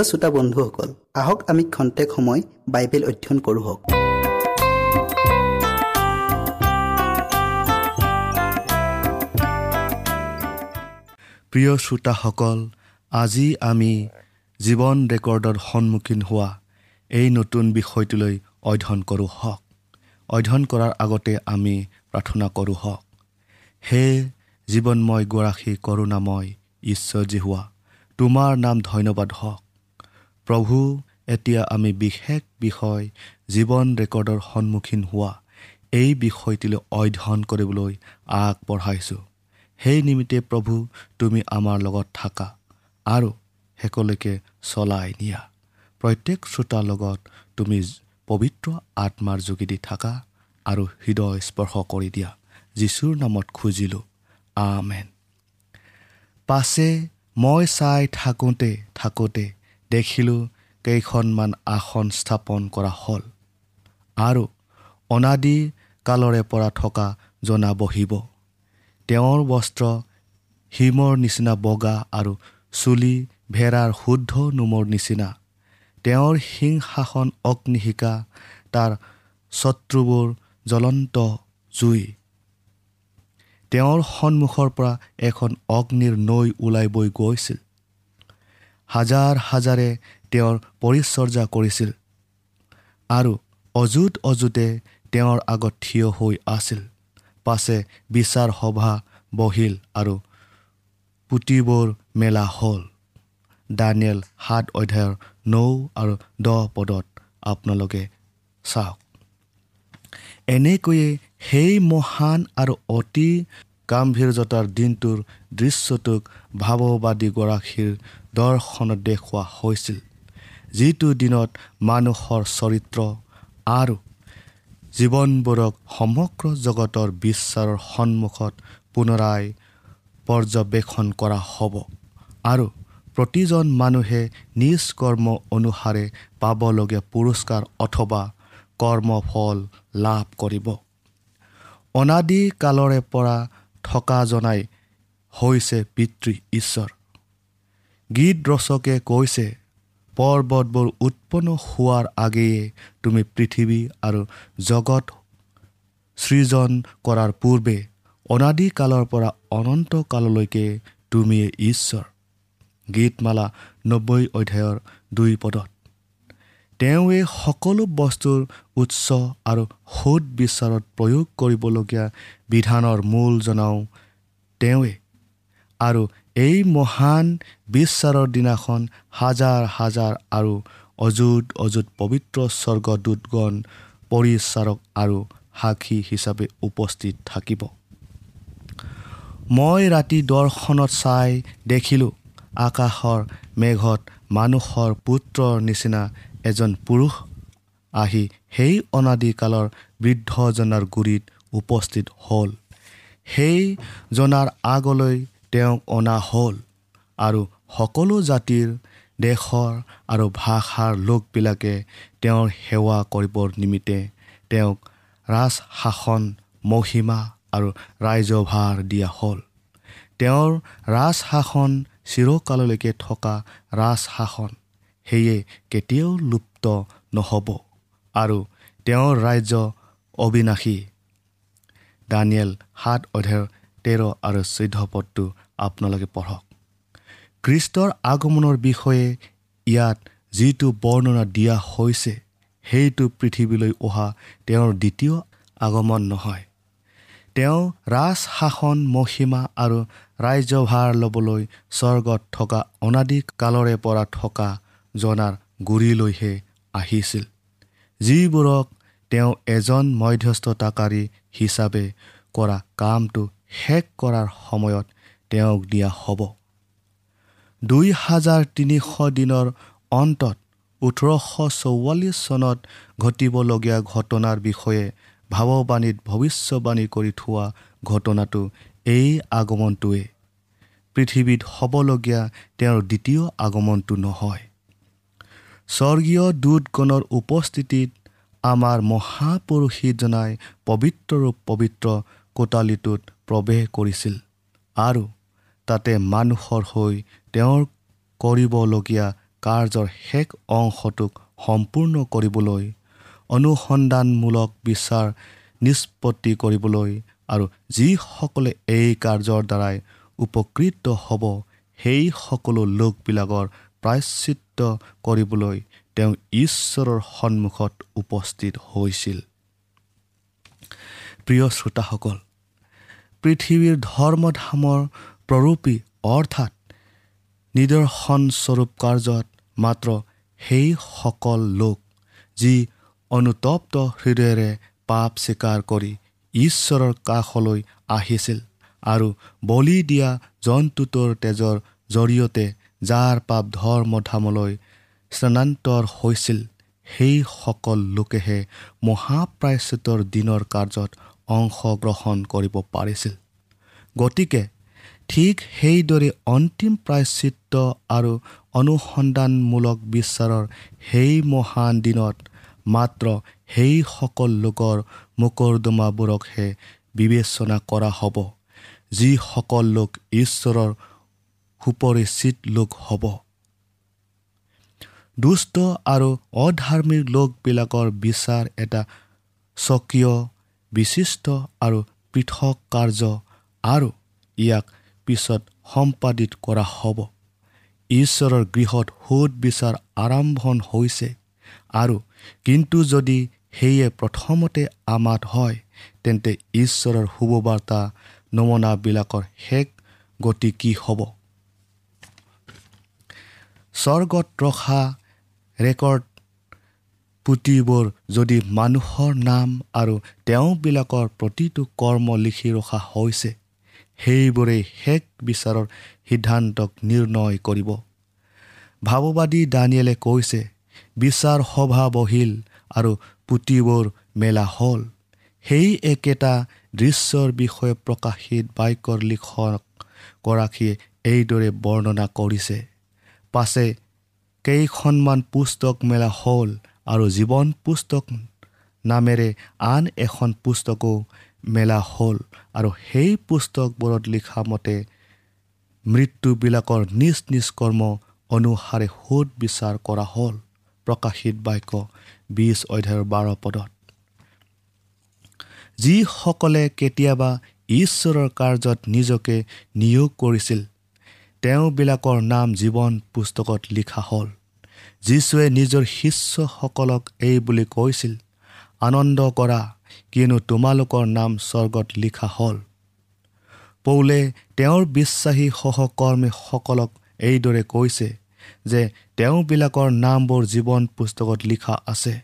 প্ৰিয় শ্ৰোতা বন্ধুসকল আহক আমি খন্তেক সময় বাইবেল অধ্যয়ন কৰোঁ প্ৰিয় শ্ৰোতাসকল আজি আমি জীৱন ৰেকৰ্ডৰ সন্মুখীন হোৱা এই নতুন বিষয়টোলৈ অধ্যয়ন কৰোঁ হওক। অধ্যয়ন কৰাৰ আগতে আমি প্ৰাৰ্থনা কৰোঁ হওক। হে জীৱনময় গৰাকী কৰোণাময় ঈশ্বৰ হোৱা তোমাৰ নাম ধন্যবাদ হওক। প্ৰভু এতিয়া আমি বিশেষ বিষয় জীৱন ৰেকৰ্ডৰ সন্মুখীন হোৱা এই বিষয়টিলৈ অধ্যয়ন কৰিবলৈ আগবঢ়াইছোঁ। সেই নিমিত্তে প্ৰভু তুমি আমাৰ লগত থাকা আৰু শেষলৈকে চলাই নিয়া। প্ৰত্যেক শ্ৰোতাৰ লগত তুমি পবিত্ৰ আত্মাৰ যোগেদি থাকা আৰু হৃদয় স্পৰ্শ কৰি দিয়া। যীশুৰ নামত খুজিলোঁ আমেন। পাছে মই চাই থাকোঁতে থাকোঁতে দেখিলোঁ কেইখনমান আসন স্থাপন কৰা হ'ল আৰু অনাদি কালৰে পৰা থকা জনা বহিব। তেওঁৰ বস্ত্ৰ হিমৰ নিচিনা বগা আৰু চুলি ভেড়াৰ শুদ্ধ নোমৰ নিচিনা। তেওঁৰ সিংহাসন অগ্নিশিকা তাৰ শত্ৰুবোৰ জ্বলন্ত জুই। তেওঁৰ সন্মুখৰ পৰা এখন অগ্নিৰ নৈ ওলাই বৈ গৈছিল। হাজাৰ হাজাৰে তেওঁৰ পৰিচৰ্যা কৰিছিল আৰু অযুত অযুতে তেওঁৰ আগত থিয় হৈ আছিল। পাছে বিচাৰ সভা বহিল আৰু পুতিবোৰ মেলা হ'ল। দানিয়েল সাত অধ্যায়ৰ নৌ আৰু দহ পদত আপোনালোকে চাওক। এনেকৈয়ে সেই মহান আৰু অতি গাম্ভীৰ্যতাৰ দিনটোৰ দৃশ্যটোক ভাৱবাদীগৰাকীৰ দৰ্শনত দেখুওৱা হৈছিল। যিটো দিনত মানুহৰ চৰিত্ৰ আৰু জীৱনবোৰক সমগ্ৰ জগতৰ বিশ্বাৰৰ সন্মুখত পুনৰাই পৰ্যবেক্ষণ কৰা হ'ব আৰু প্ৰতিজন মানুহে নিজ কৰ্ম অনুসাৰে পাবলগীয়া পুৰস্কাৰ অথবা কৰ্মফল লাভ কৰিব। অনাদি কালৰে পৰা থকা জনাই হৈছে পিতৃ ঈশ্বৰ। গীত ৰচকে কৈছে পৰ্বতবোৰ উৎপন্ন হোৱাৰ আগেয়ে তুমি পৃথিৱী আৰু জগত সৃজন কৰাৰ পূৰ্বে অনাদি কালৰ পৰা অনন্ত কাললৈকে তুমিয়ে ঈশ্বৰ। গীতমালা নব্বৈ অধ্যায়ৰ দুই পদত তেওঁৱে সকলো বস্তুৰ উৎস আৰু সোধ বিচাৰত প্ৰয়োগ কৰিবলগীয়া বিধানৰ মূল জনাওঁ তেওঁৱে আৰু এই মহান বিশ্বাৰৰ দিনাখন হাজাৰ হাজাৰ আৰু অযুত অযুত পবিত্ৰ স্বৰ্গদূতগণ পৰিচাৰক আৰু সাক্ষী হিচাপে উপস্থিত থাকিব। মই ৰাতি দৰ্শনত চাই দেখিলোঁ আকাশৰ মেঘত মানুহৰ পুত্ৰৰ নিচিনা এজন পুৰুষ আহি সেই অনাদিকালৰ বৃদ্ধজনাৰ গুৰিত উপস্থিত হ'ল। সেই জনাৰ আগলৈ তেওঁক অনা হ'ল আৰু সকলো জাতিৰ দেশৰ আৰু ভাষাৰ লোকবিলাকে তেওঁৰ সেৱা কৰিবৰ নিমিত্তে তেওঁক ৰাজশাসন মহিমা আৰু ৰাজ্যভাৰ দিয়া হ'ল। তেওঁৰ ৰাজশাসন চিৰকাললৈকে থকা ৰাজশাসন সেয়ে কেতিয়াও লুপ্ত নহ'ব আৰু তেওঁৰ ৰাজ্য অবিনাশী। দানিয়েল সাত অধ্যায়ৰ তেৰ আৰু চৈধ্য পদটো আপোনালোকে পঢ়ক। খ্ৰীষ্টৰ আগমনৰ বিষয়ে ইয়াত যিটো বৰ্ণনা দিয়া হৈছে সেইটো পৃথিৱীলৈ অহা তেওঁৰ দ্বিতীয় আগমন নহয়। তেওঁ ৰাজশাসন মহিমা আৰু ৰাজ্যভাৰ ল'বলৈ স্বৰ্গত থকা অনাদি কালৰে পৰা থকা জনাৰ গুৰিলৈহে আহিছিল যিবোৰক তেওঁ এজন মধ্যস্থতাকাৰী হিচাপে কৰা কামটো শেষ কৰাৰ সময়ত তেওঁক দিয়া হ'ব। দুই হাজাৰ তিনিশ দিনৰ অন্তত ওঠৰশ চৌৱাল্লিছ চনত ঘটিবলগীয়া ঘটনাৰ বিষয়ে ভাৱবাণীত ভৱিষ্যবাণী কৰি থোৱা ঘটনাটো এই আগমনটোৱে। পৃথিৱীত হ'বলগীয়া তেওঁৰ দ্বিতীয় আগমনটো নহয়। স্বৰ্গীয় দূতগণৰ উপস্থিতিত আমাৰ মহাপুৰুষীজনাই পবিত্ৰ পবিত্ৰ কোটালিটোত প্ৰৱেশ কৰিছিল আৰু তাতে মানুহৰ হৈ তেওঁৰ কৰিবলগীয়া কাৰ্যৰ শেষ অংশটোক সম্পূৰ্ণ কৰিবলৈ অনুসন্ধানমূলক বিচাৰ নিষ্পত্তি কৰিবলৈ আৰু যিসকলে এই কাৰ্যৰ দ্বাৰাই উপকৃত হ'ব সেই সকলো লোকবিলাকৰ প্ৰায়চিত্ৰ কৰিবলৈ তেওঁ ঈশ্বৰৰ সন্মুখত উপস্থিত হৈছিল। প্ৰিয় শ্ৰোতাসকল পৃথিৱীৰ ধৰ্মধামৰ প্ৰৰূপী অৰ্থাৎ নিদৰ্শনস্বৰূপ কাৰ্যত মাত্ৰ সেইসকল লোক যি অনুতপ্ত হৃদয়েৰে পাপ স্বীকাৰ কৰি ঈশ্বৰৰ কাষলৈ আহিছিল আৰু বলি দিয়া জন্তুটোৰ তেজৰ জৰিয়তে যাৰ পাপ ধৰ্মধামলৈ স্থানান্তৰ হৈছিল সেইসকল লোকেহে মহাপ্ৰায়চিতৰ দিনৰ কাৰ্যত অংশগ্ৰহণ কৰিব পাৰিছিল। গতিকে ঠিক সেইদৰে অন্তিম প্ৰায়চিত্ৰ আৰু অনুসন্ধানমূলক বিচাৰৰ সেই মহান দিনত মাত্ৰ সেইসকল লোকৰ মোকৰ্দমাবোৰকহে বিবেচনা কৰা হ'ব যিসকল লোক ঈশ্বৰৰ সুপৰিচিত লোক হ'ব। দুষ্ট আৰু অধাৰ্মিক লোকবিলাকৰ বিচাৰ এটা স্বকীয় বিশিষ্ট আৰু পৃথক কাৰ্য আৰু ইয়াক পিছত সম্পাদিত কৰা হ'ব। ঈশ্বৰৰ গৃহত সোধ বিচাৰ আৰম্ভণ হৈছে আৰু কিন্তু যদি সেয়ে প্ৰথমতে আমাত হয় তেন্তে ঈশ্বৰৰ শুভবাৰ্তা নমুনাবিলাকৰ শেষ গতি কি হ'ব? স্বৰ্গত ৰখা ৰেকৰ্ড পুথিবোৰ যদি মানুহৰ নাম আৰু তেওঁবিলাকৰ প্ৰতিটো কৰ্ম লিখি ৰখা হৈছে সেইবোৰেই শেষ বিচাৰৰ সিদ্ধান্তক নিৰ্ণয় কৰিব। ভাৱবাদী দানিয়েলে কৈছে বিচাৰ সভা বহিল আৰু পুথিবোৰ মেলা হ'ল। সেই একেটা দৃশ্যৰ বিষয়ে প্ৰকাশিত বাক্যৰ লিখকগৰাকীয়ে এইদৰে বৰ্ণনা কৰিছে। পাছে কেইখনমান পুস্তক মেলা হ'ল আৰু জীৱন পুস্তক নামেৰে আন এখন পুস্তকো মেলা হ'ল। আৰু সেই পুস্তকবোৰত লিখা মতে মৃত্যুবিলাকৰ নিজ নিজ কৰ্ম অনুসাৰে সোধ বিচাৰ কৰা হ'ল প্ৰকাশিত বাক্য বিছ অধ্যায়ৰ বাৰ পদত। যিসকলে কেতিয়াবা ঈশ্বৰৰ কাৰ্যত নিজকে নিয়োগ কৰিছিল তেওঁবিলাকৰ নাম জীৱন পুস্তকত লিখা হ'ল। যীশুৱে নিজৰ শিষ্যসকলক এই বুলি কৈছিল আনন্দ কৰা কিয়নো তোমালোকৰ নাম স্বৰ্গত লিখা হ'ল। পৌলে তেওঁৰ বিশ্বাসী সহকৰ্মীসকলক এইদৰে কৈছে যে তেওঁবিলাকৰ নামবোৰ জীৱন পুস্তকত লিখা আছে।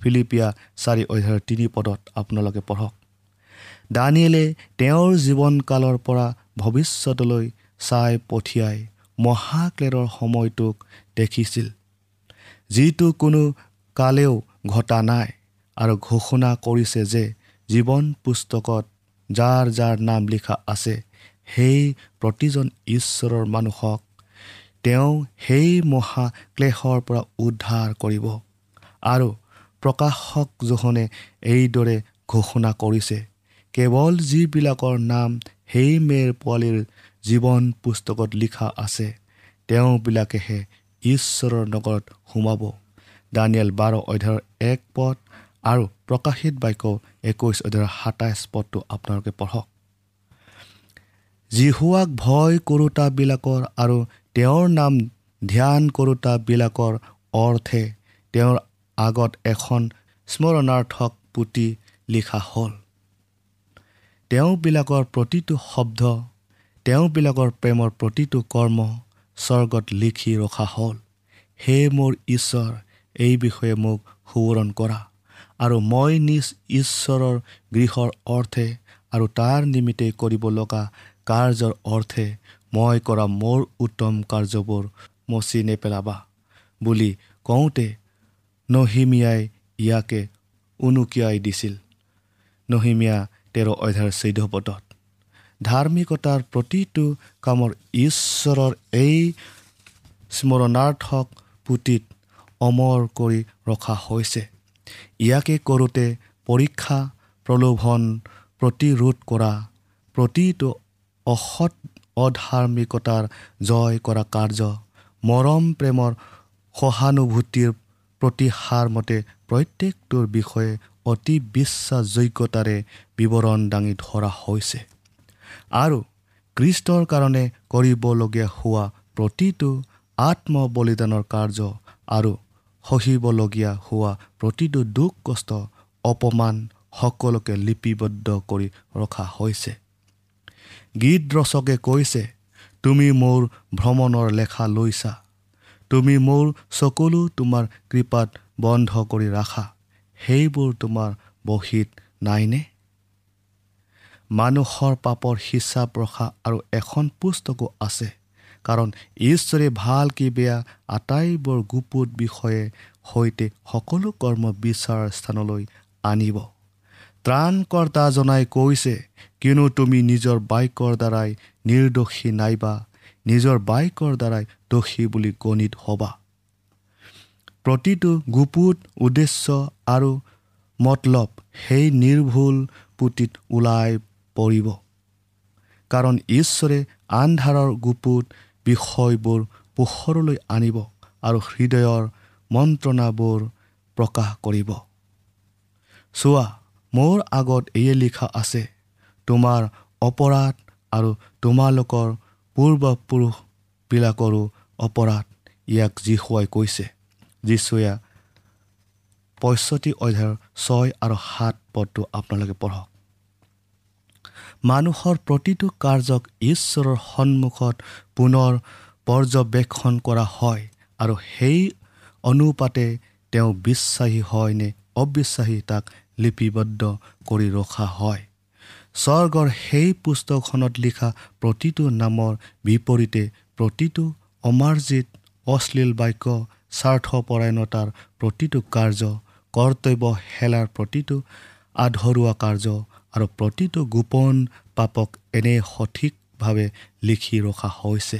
ফিলিপিয়া চাৰি অধ্যায়ৰ তিনি পদত আপোনালোকে পঢ়ক। দানিয়েলে তেওঁৰ জীৱনকালৰ পৰা ভৱিষ্যতলৈ চাই পঠিয়াই মহাক্লেৰৰ সময়টোক দেখিছিল। যিটো কোনো কালেও ঘটা নাই আৰু ঘোষণা কৰিছে যে জীৱন পুস্তকত যাৰ যাৰ নাম লিখা আছে সেই প্ৰতিজন ঈশ্বৰৰ মানুহক তেওঁ সেই মহাক্লেশৰ পৰা উদ্ধাৰ কৰিব। আৰু প্ৰকাশক জোহনে এইদৰে ঘোষণা কৰিছে কেৱল যিবিলাকৰ নাম সেই মেৰ পোৱালীৰ জীৱন পুস্তকত লিখা আছে তেওঁবিলাকেহে ঈশ্বৰৰ নগৰত সোমাব। দানিয়েল বাৰ অধ্যায়ৰ এক পদ আৰু প্ৰকাশিত বাক্য একৈছ অধ্যায়ৰ সাতাইছ পদটো আপোনালোকে পঢ়ক। জিহুৱাক ভয় কৰোতাবিলাকৰ আৰু তেওঁৰ নাম ধ্যান কৰোতাবিলাকৰ অৰ্থে তেওঁৰ আগত এখন স্মৰণাৰ্থক পুতি লিখা হ'ল। তেওঁবিলাকৰ প্ৰতিটো শব্দ তেওঁবিলাকৰ প্ৰেমৰ প্ৰতিটো কৰ্ম স্বৰ্গত লিখি ৰখা হ'ল। হে মোৰ ঈশ্বৰ এই বিষয়ে মোক সোঁৱৰণ কৰা আৰু মই নিজ ঈশ্বৰৰ গৃহৰ অৰ্থে আৰু তাৰ নিমিত্তে কৰিব লগা কাৰ্যৰ অৰ্থে মই কৰা মোৰ উত্তম কাৰ্যবোৰ মচি নেপেলাবা বুলি কওঁতে নহিমিয়াই ইয়াকে উনুকিয়াই দিছিল। নহিমীয়া তেৰ অধ্যায়ৰ চৈধ্য পদত। ধাৰ্মিকতাৰ প্ৰতিটো কামৰ ঈশ্বৰৰ এই স্মৰণাৰ্থক পুতিত অমৰ কৰি ৰখা হৈছে। ইয়াকে কৰোঁতে পৰীক্ষা প্ৰলোভন প্ৰতিৰোধ কৰা প্ৰতিটো অসৎ অধাৰ্মিকতাৰ জয় কৰা কাৰ্য মৰম প্ৰেমৰ সহানুভূতিৰ প্ৰতিহাৰ মতে প্ৰত্যেকটোৰ বিষয়ে অতি বিশ্বাসযোগ্যতাৰে বিৱৰণ দাঙি ধৰা হৈছে। আৰু কৃষ্টৰ কাৰণে কৰিবলগীয়া হোৱা প্ৰতিটো আত্মবলিদানৰ কাৰ্য আৰু সহিবলগীয়া হোৱা প্ৰতিটো দুখ কষ্ট অপমান সকলোকে লিপিবদ্ধ কৰি ৰখা হৈছে। গীত ৰচকে কৈছে তুমি মোৰ ভ্ৰমণৰ লেখা লৈছা। তুমি মোৰ চকুলো তোমাৰ কৃপাত বন্ধ কৰি ৰাখা। সেইবোৰ তোমাৰ বহীত নাইনে? মানুহৰ পাপৰ হিচাপ ৰখা আৰু এখন পুস্তকো আছে। কাৰণ ঈশ্বৰে ভাল কি বেয়া আটাইবোৰ গুপুত বিষয়ে সৈতে সকলো কৰ্ম বিচাৰ স্থানলৈ আনিব। ত্ৰাণকৰ্তা জনাই কৈছে কিয়নো তুমি নিজৰ বাইকৰ দ্বাৰাই নিৰ্দোষী নাইবা নিজৰ বাইকৰ দ্বাৰাই দোষী বুলি গণিত হ'বা। প্ৰতিটো গুপুত উদ্দেশ্য আৰু মতলব সেই নিৰ্ভুল পুতিত ওলাই পৰিব। কাৰণ ঈশ্বৰে আন্ধাৰৰ গুপুত বিষয়বোৰ পোহৰলৈ আনিব আৰু হৃদয়ৰ মন্ত্ৰণাবোৰ প্ৰকাশ কৰিব। চোৱা মোৰ আগত এয়ে লিখা আছে তোমাৰ অপৰাধ আৰু তোমালোকৰ পূৰ্বপুৰুষবিলাকৰো অপৰাধ ইয়াক যীশুৱাই কৈছে। যীশুৱে পঁয়ষষ্ঠি অধ্যায়ৰ ছয় আৰু সাত পদটো আপোনালোকে পঢ়ক। মানুহৰ প্ৰতিটো কাৰ্যক ঈশ্বৰৰ সন্মুখত পুনৰ পৰ্যবেক্ষণ কৰা হয় আৰু সেই অনুপাতে তেওঁ বিশ্বাসী হয় নে অবিশ্বাসী তাক লিপিবদ্ধ কৰি ৰখা হয়। স্বৰ্গৰ সেই পুস্তকখনত লিখা প্ৰতিটো নামৰ বিপৰীতে প্ৰতিটো অমাৰ্জিত অশ্লীল বাক্য স্বাৰ্থপৰায়ণতাৰ প্ৰতিটো কাৰ্য কৰ্তব্য হেলাৰ প্ৰতিটো আধৰুৱা কাৰ্য আৰু প্ৰতিটো গোপন পাপক এনে সঠিকভাৱে লিখি ৰখা হৈছে।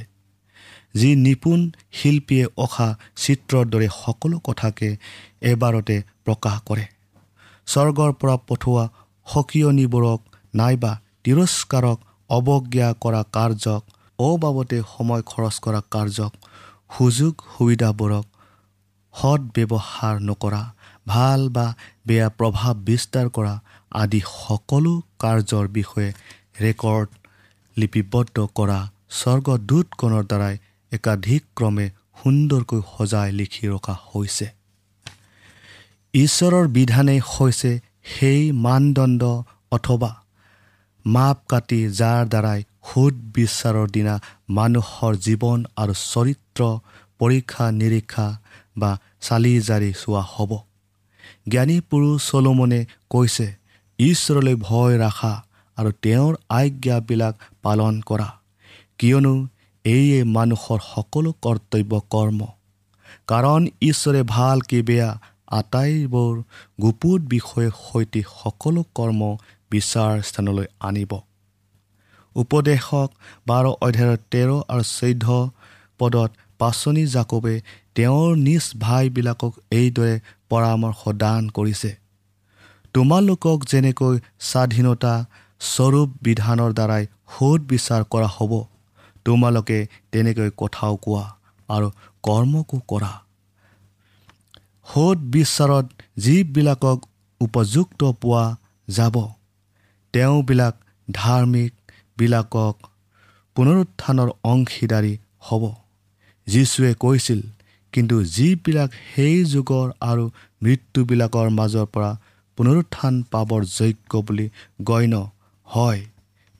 যি নিপুণ শিল্পীয়ে অখা চিত্ৰৰ দৰে সকলো কথাকে এবাৰতে প্ৰকাশ কৰে। স্বৰ্গৰ পৰা পঠোৱা সকিয়নিবোৰক নাইবা তিৰস্কাৰক অৱজ্ঞা কৰা কাৰ্যক অবাবতে সময় খৰচ কৰা কাৰ্যক সুযোগ সুবিধাবোৰক সৎ নকৰা ভাল বা বেয়া প্ৰভাৱ বিস্তাৰ কৰা আদি সকলো কাৰ্যৰ বিষয়ে ৰেকৰ্ড লিপিবদ্ধ কৰা স্বৰ্গদূতগণৰ দ্বাৰাই একাধিকক্ৰমে সুন্দৰকৈ সজাই লিখি ৰখা হৈছে। ঈশ্বৰৰ বিধানেই হৈছে সেই মানদণ্ড অথবা মাপ কাটি যাৰ দ্বাৰাই সুদ বিচাৰৰ দিনা মানুহৰ জীৱন আৰু চৰিত্ৰ পৰীক্ষা নিৰীক্ষা বা চালি জাৰি চোৱা হ'ব। জ্ঞানী পুৰুষ চলোমনে কৈছে ঈশ্বৰলৈ ভয় ৰাখা আৰু তেওঁৰ আজ্ঞাবিলাক পালন কৰা। কিয়নো এইয়ে মানুহৰ সকলো কৰ্তব্য কৰ্ম। কাৰণ ঈশ্বৰে ভাল কি বেয়া আটাইবোৰ গুপুত বিষয়ে সৈতে সকলো কৰ্ম বিচাৰ স্থানলৈ আনিব। উপদেশক বাৰ অধ্যায়ৰ তেৰ আৰু চৈধ্য পদত পাচনি জাকবে তেওঁৰ নিজ ভাইবিলাকক এইদৰে পৰামৰ্শ দান কৰিছে। তোমালোকক যেনেকৈ স্বাধীনতা স্বৰূপ বিধানৰ দ্বাৰাই সোধ বিচাৰ কৰা হ'ব তোমালোকে তেনেকৈ কথাও কোৱা আৰু কৰ্মকো কৰা। সোধ বিচাৰত যিবিলাকক উপযুক্ত পোৱা যাব তেওঁবিলাক ধাৰ্মিকবিলাকক পুনৰুত্থানৰ অংশীদাৰী হ'ব। যীশুৱে কৈছিল কিন্তু যিবিলাক সেই যুগৰ আৰু মৃত্যুবিলাকৰ মাজৰ পৰা পুনৰুত্থান পাবৰ যোগ্য বুলি গণ্য হয়।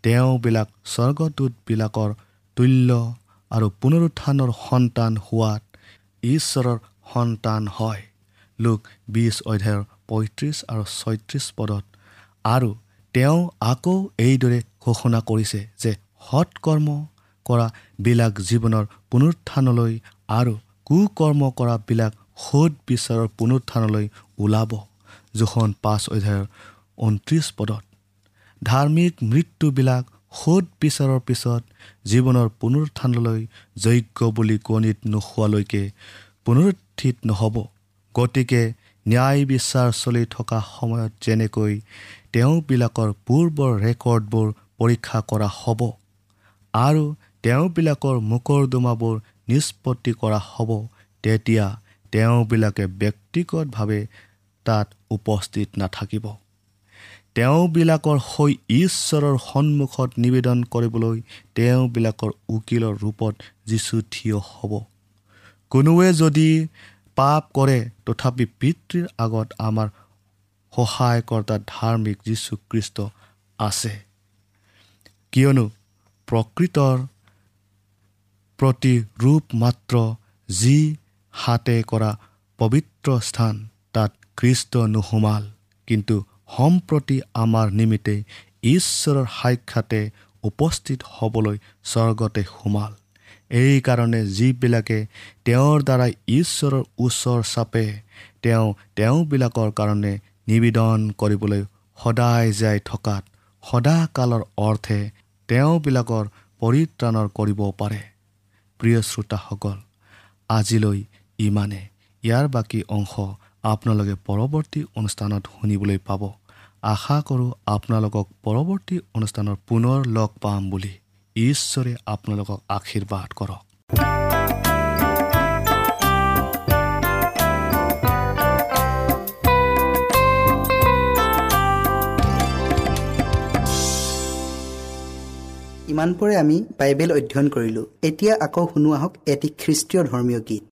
তেওঁবিলাক স্বৰ্গদূতবিলাকৰ তুল্য আৰু পুনৰুত্থানৰ সন্তান হোৱাত ঈশ্বৰৰ সন্তান হয়। লোক বিছ অধ্যায়ৰ পঁয়ত্ৰিছ আৰু ছয়ত্ৰিছ পদত আৰু তেওঁ আকৌ এইদৰে ঘোষণা কৰিছে যে সৎকৰ্ম কৰাবিলাক জীৱনৰ পুনৰুত্থানলৈ আৰু কুকৰ্ম কৰাবিলাক সোধ বিচাৰৰ পুনৰুত্থানলৈ ওলাব। জোখন পাঁচ অধ্যায়ৰ ঊনত্ৰিছ পদত ধাৰ্মিক মৃত্যুবিলাক সোধ বিচাৰৰ পিছত জীৱনৰ পুনৰুত্থানলৈ যোগ্য বুলি গণিত নোহোৱালৈকে পুনৰুত্থিত নহ'ব। গতিকে ন্যায় বিচাৰ চলি থকা সময়ত যেনেকৈ তেওঁবিলাকৰ পূৰ্বৰ ৰেকৰ্ডবোৰ পৰীক্ষা কৰা হ'ব আৰু তেওঁবিলাকৰ মোকৰ্দমাবোৰ নিষ্পত্তি কৰা হ'ব তেতিয়া তেওঁবিলাকে ব্যক্তিগতভাৱে তাত উপস্থিত নাথাকিব। তেওঁবিলাকৰ হৈ ঈশ্বৰৰ সন্মুখত নিবেদন কৰিবলৈ তেওঁবিলাকৰ উকিলৰ ৰূপত যিচু থিয় হ'ব। কোনোৱে যদি পাপ কৰে তথাপি পিতৃৰ আগত আমাৰ সহায়কৰ্তা ধাৰ্মিক যীশুখ্ৰীষ্ট আছে। কিয়নো প্ৰকৃতৰ প্ৰতি ৰূপ মাত্ৰ যি হাতে কৰা পবিত্ৰ স্থান। খ্ৰীষ্ট নোসোমাল কিন্তু সম্প্ৰতি আমাৰ নিমিত্তে ঈশ্বৰৰ সাক্ষাতে উপস্থিত হ'বলৈ স্বৰ্গতে সোমাল। এইকাৰণে যিবিলাকে তেওঁৰ দ্বাৰাই ঈশ্বৰৰ ওচৰ চাপে তেওঁ তেওঁবিলাকৰ কাৰণে নিবেদন কৰিবলৈ সদায় জীয়াই থকাত সদাকালৰ অৰ্থে তেওঁবিলাকৰ পৰিত্ৰাণৰ কৰিব পাৰে। প্ৰিয় শ্ৰোতাসকল আজিলৈ ইমানে। ইয়াৰ বাকী অংশ আপোনালোকে পৰৱৰ্তী অনুষ্ঠানত শুনিবলৈ পাব। আশা কৰোঁ আপোনালোকক পৰৱৰ্তী অনুষ্ঠানত পুনৰ লগ পাম বুলি। ঈশ্বৰে আপোনালোকক আশীৰ্বাদ কৰক। ইমানপুৰে আমি বাইবেল অধ্যয়ন কৰিলোঁ। এতিয়া আকৌ শুনো আহক এটি খ্ৰীষ্টীয় ধৰ্মীয় গীত।